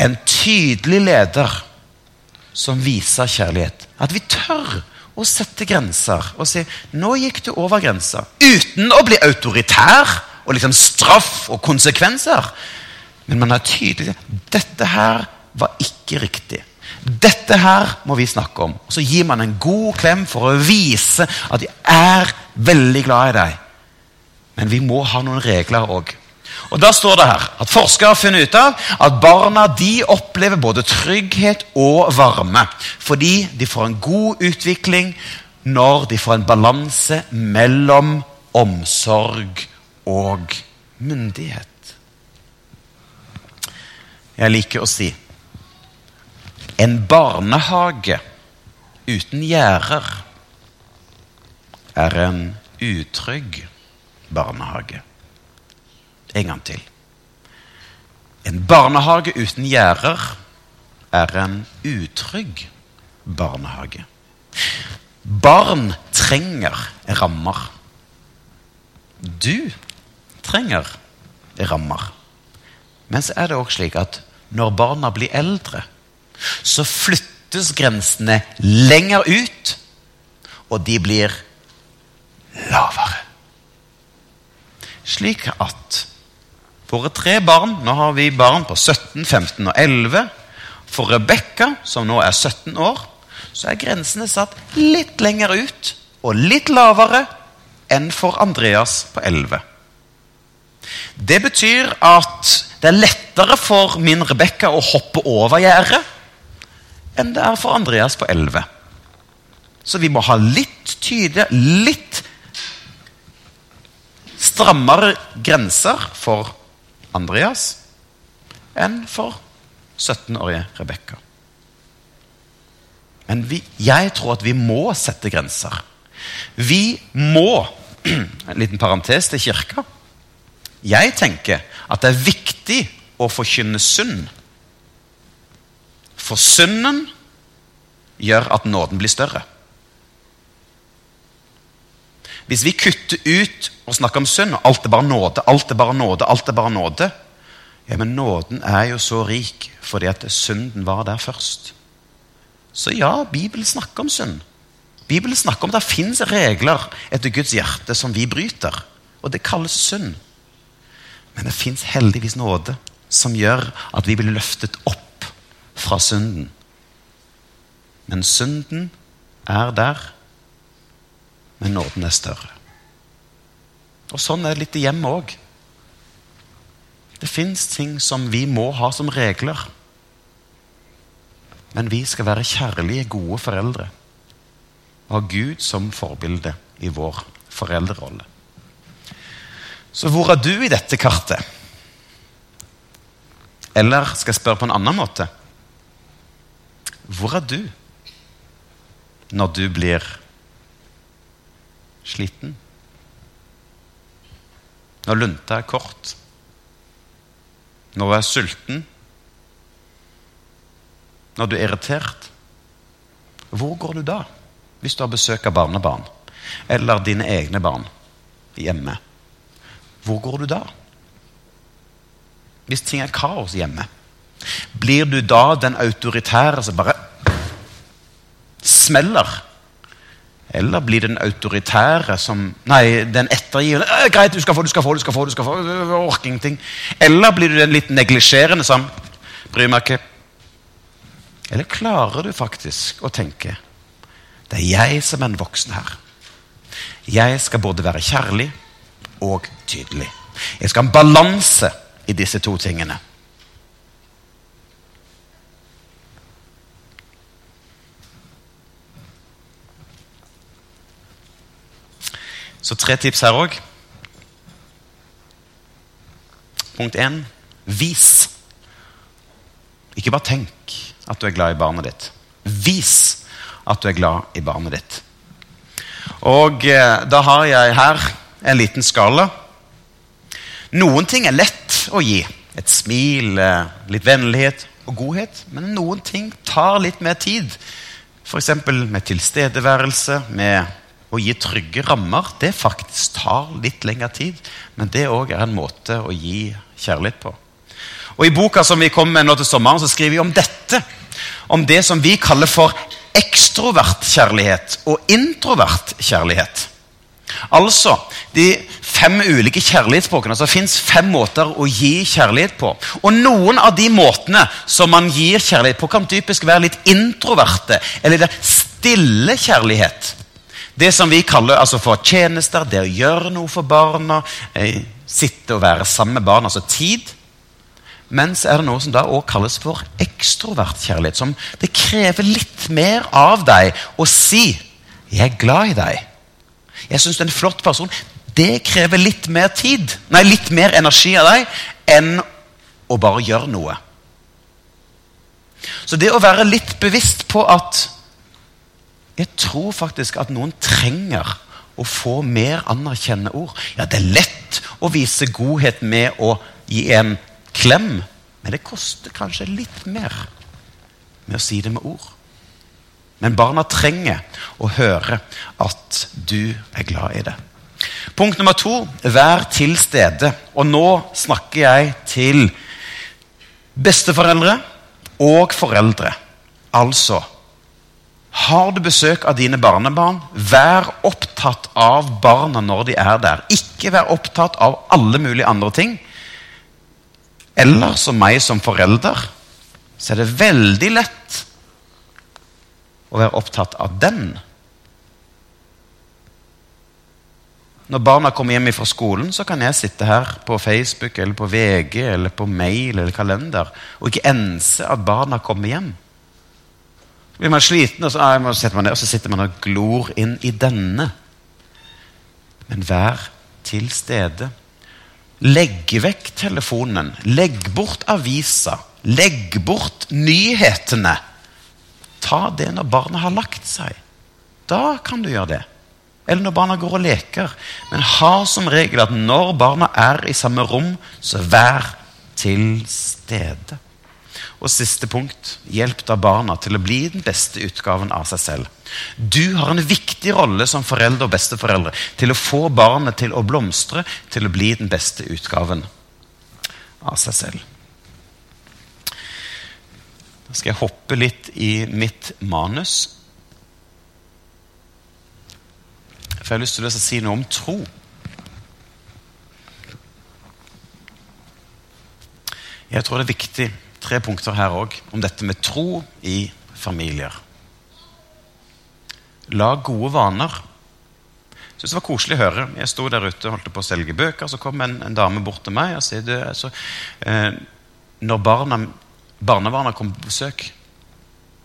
En tydelig leder som viser kjærlighet. At vi tør å sette grenser og si 'nå gikk du over grensa'. Uten å bli autoritær og liksom straff og konsekvenser. Men man er tydelig. Dette her var ikke riktig. Dette her må vi snakke om. Så gir man en god klem for å vise at de er veldig glad i deg. Men vi må ha noen regler òg. Og da står det her at Forskere har funnet ut av at barna de opplever både trygghet og varme. Fordi de får en god utvikling når de får en balanse mellom omsorg og myndighet. Jeg liker å si en barnehage uten gjerder er en utrygg barnehage. En gang til. En barnehage uten gjerder er en utrygg barnehage. Barn trenger rammer. Du trenger rammer. Men så er det òg slik at når barna blir eldre, så flyttes grensene lenger ut, og de blir lavere. Slik at våre tre barn Nå har vi barn på 17, 15 og 11. For Rebekka, som nå er 17 år, så er grensene satt litt lenger ut og litt lavere enn for Andreas på 11. Det betyr at det er lettere for min Rebekka å hoppe over gjerdet enn det er for Andreas på 11. Så vi må ha litt tydelige, litt strammere grenser for Andreas enn for 17-årige Rebekka. Men vi, jeg tror at vi må sette grenser. Vi må En liten parentes til kirka. Jeg tenker at det er viktig å forkynne synd for synden gjør at nåden blir større. Hvis vi kutter ut og snakker om synd, og alt er bare nåde, alt er bare nåde, alt er bare nåde Ja, men nåden er jo så rik fordi at synden var der først. Så ja, Bibelen snakker om synd. Bibelen snakker om at det fins regler etter Guds hjerte som vi bryter. Og det kalles synd. Men det fins heldigvis nåde som gjør at vi blir løftet opp fra synden. Men synden er der, men nåden er større. Og Sånn er det litt i hjemmet òg. Det fins ting som vi må ha som regler. Men vi skal være kjærlige, gode foreldre og ha Gud som forbilde i vår foreldrerolle. Så hvor er du i dette kartet? Eller skal jeg spørre på en annen måte? Hvor er du når du blir sliten? Når lunta er kort? Når du er sulten? Når du er irritert? Hvor går du da, hvis du har besøk av barnebarn? Eller dine egne barn hjemme? Hvor går du da? Hvis ting er kaos hjemme? Blir du da den autoritære som bare smeller? Eller det den autoritære som Nei, den ettergivende «Øh, 'Greit, du skal få, du skal få, du skal få.' du skal få, orker ingenting. Eller blir du den litt neglisjerende som 'Bryr meg ikke'? Eller klarer du faktisk å tenke 'Det er jeg som er den voksne her'. Jeg skal både være kjærlig og tydelig. Jeg skal ha en balanse i disse to tingene. Så tre tips her òg. Punkt én vis. Ikke bare tenk at du er glad i barnet ditt. Vis at du er glad i barnet ditt. Og eh, da har jeg her en liten skala. Noen ting er lett å gi. Et smil, eh, litt vennlighet og godhet. Men noen ting tar litt mer tid. F.eks. med tilstedeværelse, med å gi trygge rammer, det faktisk tar litt lengre tid. Men det òg er en måte å gi kjærlighet på. Og I boka som vi kommer med nå til sommeren, så skriver vi om dette. Om det som vi kaller for ekstrovert kjærlighet og introvert kjærlighet. Altså de fem ulike kjærlighetsspråkene. Altså, det fins fem måter å gi kjærlighet på. Og noen av de måtene som man gir kjærlighet på, kan typisk være litt introverte. Eller det stille kjærlighet. Det som vi kaller altså for tjenester, det å gjøre noe for barna, eh, sitte og være sammen med barna, altså tid. Men så er det noe som da også kalles for ekstrovert kjærlighet. Som det krever litt mer av deg å si 'jeg er glad i deg'. Jeg syns du er en flott person. Det krever litt mer tid, nei, litt mer energi av deg enn å bare gjøre noe. Så det å være litt bevisst på at jeg tror faktisk at noen trenger å få mer anerkjennende ord. Ja, det er lett å vise godhet med å gi en klem, men det koster kanskje litt mer med å si det med ord. Men barna trenger å høre at du er glad i det. Punkt nummer to vær til stede. Og nå snakker jeg til besteforeldre og foreldre. Altså har du besøk av dine barnebarn, vær opptatt av barna når de er der. Ikke vær opptatt av alle mulige andre ting. Eller som meg som forelder, så er det veldig lett å være opptatt av den. Når barna kommer hjem fra skolen, så kan jeg sitte her på Facebook eller på VG eller på mail eller kalender og ikke ense at barna kommer hjem. Blir man sliten, og så, ah, setter man ned, og så sitter man og glor inn i denne. Men vær til stede. Legg vekk telefonen. Legg bort avisa. Legg bort nyhetene. Ta det når barna har lagt seg. Da kan du gjøre det. Eller når barna går og leker. Men ha som regel at når barna er i samme rom, så vær til stede. Og siste punkt hjelp da barna til å bli den beste utgaven av seg selv. Du har en viktig rolle som foreldre og besteforeldre til å få barnet til å blomstre, til å bli den beste utgaven av seg selv. Da skal jeg hoppe litt i mitt manus. For jeg har lyst til å si noe om tro. Jeg tror det er viktig tre punkter her òg om dette med tro i familier. La gode vaner. Jeg synes det var koselig å høre. Jeg sto der ute og holdt på å selge bøker. Så kom en, en dame bort til meg og sa altså, eh, Når barna, barnebarna kommer på besøk,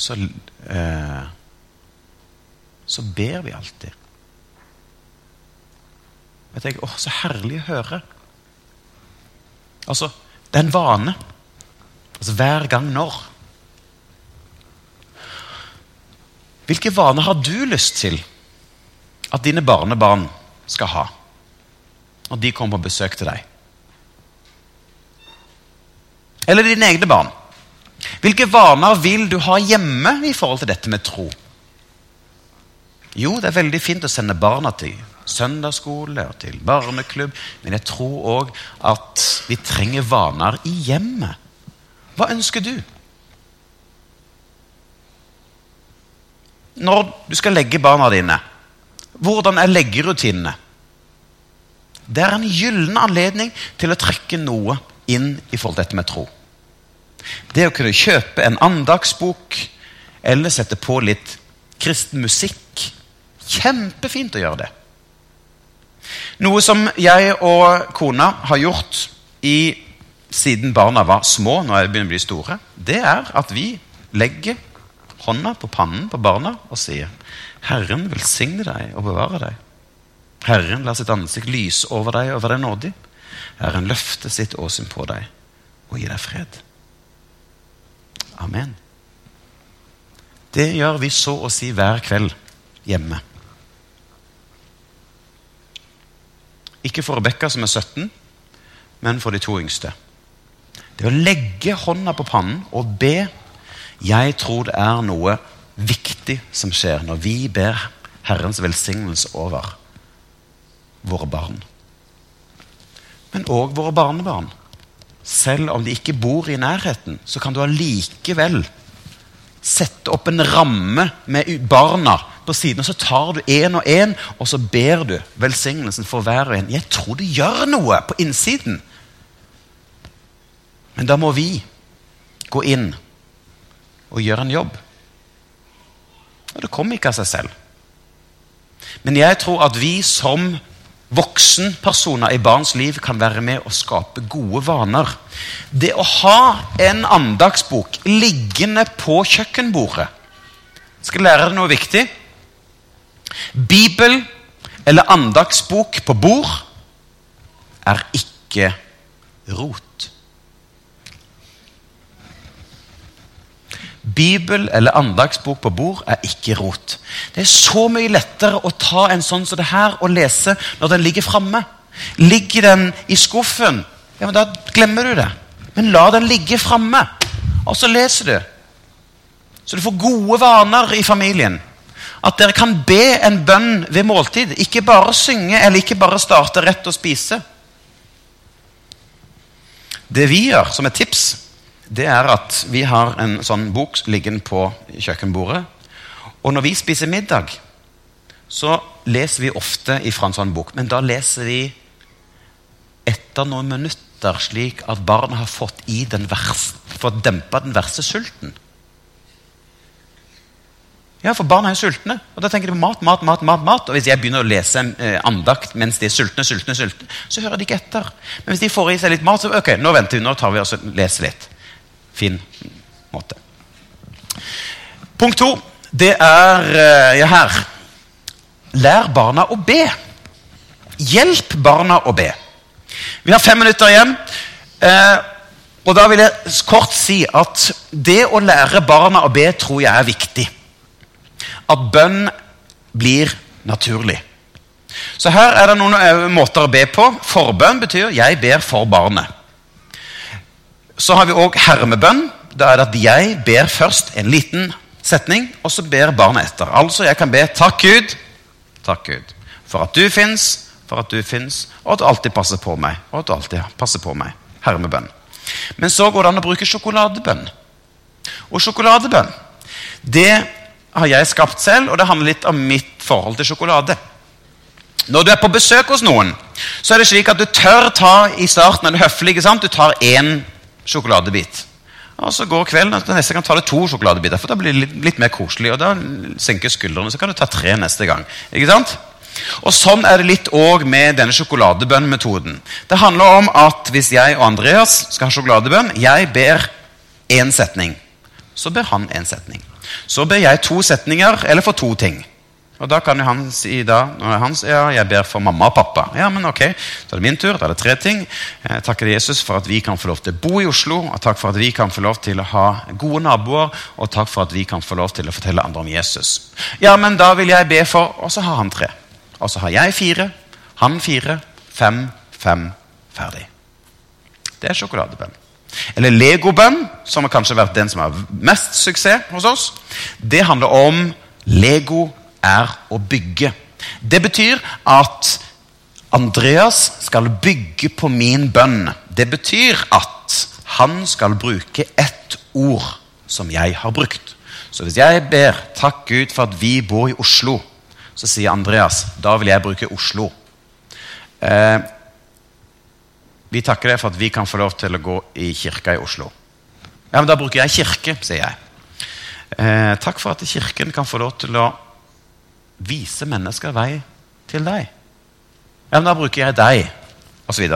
så, eh, så ber vi alltid. Jeg tenker, åh, Så herlig å høre. Altså, det er en vane. Altså hver gang når. Hvilke vaner har du lyst til at dine barnebarn skal ha når de kommer på besøk til deg? Eller dine egne barn? Hvilke vaner vil du ha hjemme i forhold til dette med tro? Jo, det er veldig fint å sende barna til søndagsskole og til barneklubb, men jeg tror òg at vi trenger vaner i hjemmet. Hva ønsker du? Når du skal legge barna dine, hvordan er leggerutinene? Det er en gyllen anledning til å trekke noe inn i forhold til dette med tro. Det å kunne kjøpe en andagsbok eller sette på litt kristen musikk Kjempefint å gjøre det. Noe som jeg og kona har gjort i siden barna var små, nå er de begynner å bli store, det er at vi legger hånda på pannen på barna og sier Herren velsigne deg og bevare deg. Herren lar sitt ansikt lyse over deg og være nådig. Herren løfter sitt åsyn på deg og gir deg fred. Amen. Det gjør vi så å si hver kveld hjemme. Ikke for Rebekka, som er 17, men for de to yngste. Det å legge hånda på pannen og be Jeg tror det er noe viktig som skjer når vi ber Herrens velsignelse over våre barn. Men òg våre barnebarn. selv om de ikke bor i nærheten, så kan du allikevel sette opp en ramme med barna på siden, og så tar du én og én, og så ber du velsignelsen for hver og en. Jeg tror det gjør noe på innsiden. Men da må vi gå inn og gjøre en jobb. Og det kommer ikke av seg selv. Men jeg tror at vi som voksenpersoner i barns liv kan være med å skape gode vaner. Det å ha en andagsbok liggende på kjøkkenbordet Skal lære deg noe viktig. Bibel eller andagsbok på bord er ikke rot. Bibel eller andagsbok på bord er ikke rot. Det er så mye lettere å ta en sånn som det her og lese når den ligger framme. Ligger den i skuffen, ja, men da glemmer du det. Men la den ligge framme, og så leser du. Så du får gode vaner i familien. At dere kan be en bønn ved måltid. Ikke bare synge eller ikke bare starte rett og spise. Det vi gjør som et tips, det er at vi har en sånn bok liggende på kjøkkenbordet. Og når vi spiser middag, så leser vi ofte ifra en sånn bok. Men da leser vi etter noen minutter, slik at barnet har fått i den vers, fått dempa den verste sulten. Ja, for barna er jo sultne. Og da tenker de på mat, mat, mat. mat, mat. Og hvis jeg begynner å lese eh, andakt mens de er sultne, sultne, sultne, så hører de ikke etter. Men hvis de får i seg litt mat, så ok, nå venter vi, nå tar vi og leser litt fin måte. Punkt to, det er eh, ja, her. Lær barna å be. Hjelp barna å be. Vi har fem minutter igjen. Eh, og da vil jeg kort si at det å lære barna å be tror jeg er viktig. At bønn blir naturlig. Så her er det noen eh, måter å be på. Forbønn betyr 'jeg ber for barnet'. Så har vi òg hermebønn. Da er det at jeg ber først en liten setning, og så ber barnet etter. Altså jeg kan be 'Takk, Gud', takk Gud, for at du fins, for at du fins, og at du alltid passer på meg. og at du alltid passer på meg. Hermebønn. Men så går det an å bruke sjokoladebønn. Og sjokoladebønn, det har jeg skapt selv, og det handler litt om mitt forhold til sjokolade. Når du er på besøk hos noen, så er det slik at du tør ta i starten er det høflig, sant? Du tar én sjokoladebit. Og Så går kvelden, og neste gang tar du to sjokoladebiter. For da blir det litt, litt, mer koselig. Og da senker skuldrene. Så kan du ta tre neste gang. Ikke sant? Og Sånn er det litt òg med denne sjokoladebønnmetoden. Det handler om at hvis jeg og Andreas skal ha sjokoladebønn Jeg ber én setning. Så ber han én setning. Så ber jeg to setninger, eller for to ting. Og da kan jo han si da han, ja, jeg ber for mamma og pappa. Ja, men ok, Da er det min tur. Da er det tre ting. Jeg takker Jesus for at vi kan få lov til å bo i Oslo. og Takk for at vi kan få lov til å ha gode naboer. Og takk for at vi kan få lov til å fortelle andre om Jesus. Ja, men da vil jeg be for Og så har han tre. Og så har jeg fire. Han fire. Fem. Fem. Ferdig. Det er sjokoladebønn. Eller legobønn, som har kanskje vært den som har mest suksess hos oss. Det handler om Lego er å bygge. Det betyr at Andreas skal bygge på min bønn. Det betyr at han skal bruke ett ord som jeg har brukt. Så hvis jeg ber 'Takk Gud for at vi bor i Oslo', så sier Andreas da vil jeg bruke Oslo. Eh, vi takker deg for at vi kan få lov til å gå i kirka i Oslo. Ja, men Da bruker jeg kirke, sier jeg. Eh, takk for at kirken kan få lov til å vise mennesker vei til deg. Ja, men da bruker jeg deg, osv.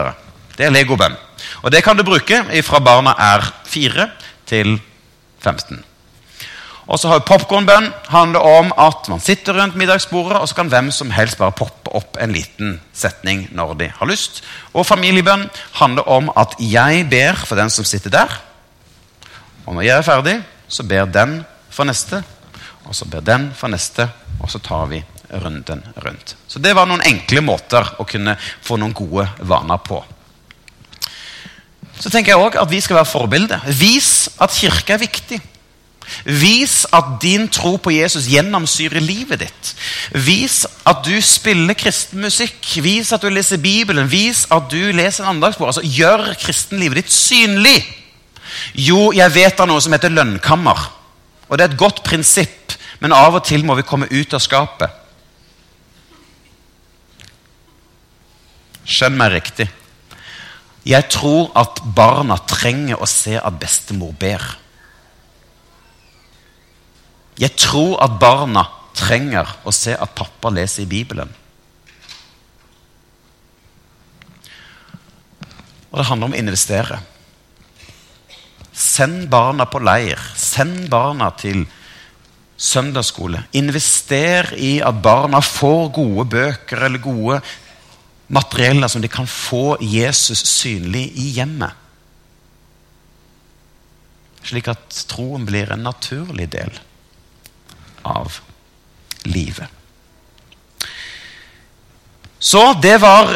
Det er legobønn. Og det kan du bruke fra barna er 4 til 15. Og så har Popkornbønn handler om at man sitter rundt middagsbordet, og så kan hvem som helst bare poppe opp en liten setning når de har lyst. Og familiebønn handler om at jeg ber for den som sitter der. Og når jeg er ferdig, så ber den for neste, og så ber den for neste, og så tar vi runden rundt. Så det var noen enkle måter å kunne få noen gode vaner på. Så tenker jeg også at vi skal være forbilde. Vis at kirke er viktig. Vis at din tro på Jesus gjennomsyrer livet ditt. Vis at du spiller kristen musikk. Vis at du leser Bibelen. Vis at du leser en andagsbok. Altså, gjør kristenlivet ditt synlig. Jo, jeg vet av noe som heter lønnkammer. Og det er et godt prinsipp, men av og til må vi komme ut av skapet. Skjønn meg riktig. Jeg tror at barna trenger å se at bestemor ber. Jeg tror at barna trenger å se at pappa leser i Bibelen. Og det handler om å investere. Send barna på leir. Send barna til søndagsskole. Invester i at barna får gode bøker eller gode materieller som de kan få Jesus synlig i hjemmet. Slik at troen blir en naturlig del av livet. Så det var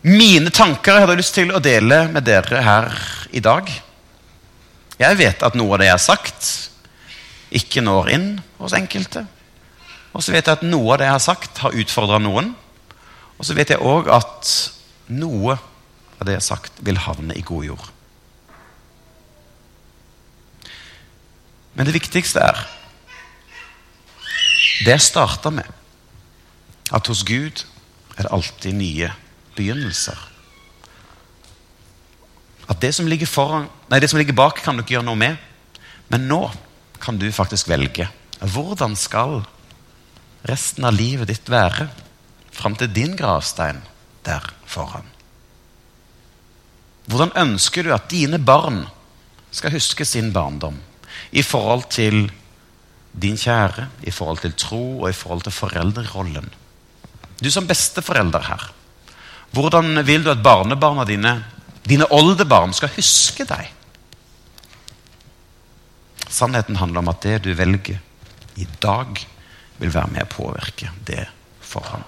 mine tanker jeg hadde lyst til å dele med dere her i dag. Jeg vet at noe av det jeg har sagt, ikke når inn hos enkelte. Og så vet jeg at noe av det jeg har sagt, har utfordra noen. Og så vet jeg òg at noe av det jeg har sagt, vil havne i god jord. Men det viktigste er det jeg starta med, at hos Gud er det alltid nye begynnelser. At det som ligger, foran, nei, det som ligger bak, kan du ikke gjøre noe med. Men nå kan du faktisk velge. Hvordan skal resten av livet ditt være? fram til din gravstein der foran. Hvordan ønsker du at dine barn skal huske sin barndom i forhold til din kjære, i forhold til tro og i forhold til foreldrerollen? Du som besteforelder her, hvordan vil du at barnebarna dine, dine oldebarn, skal huske deg? Sannheten handler om at det du velger i dag, vil være med å påvirke det foran.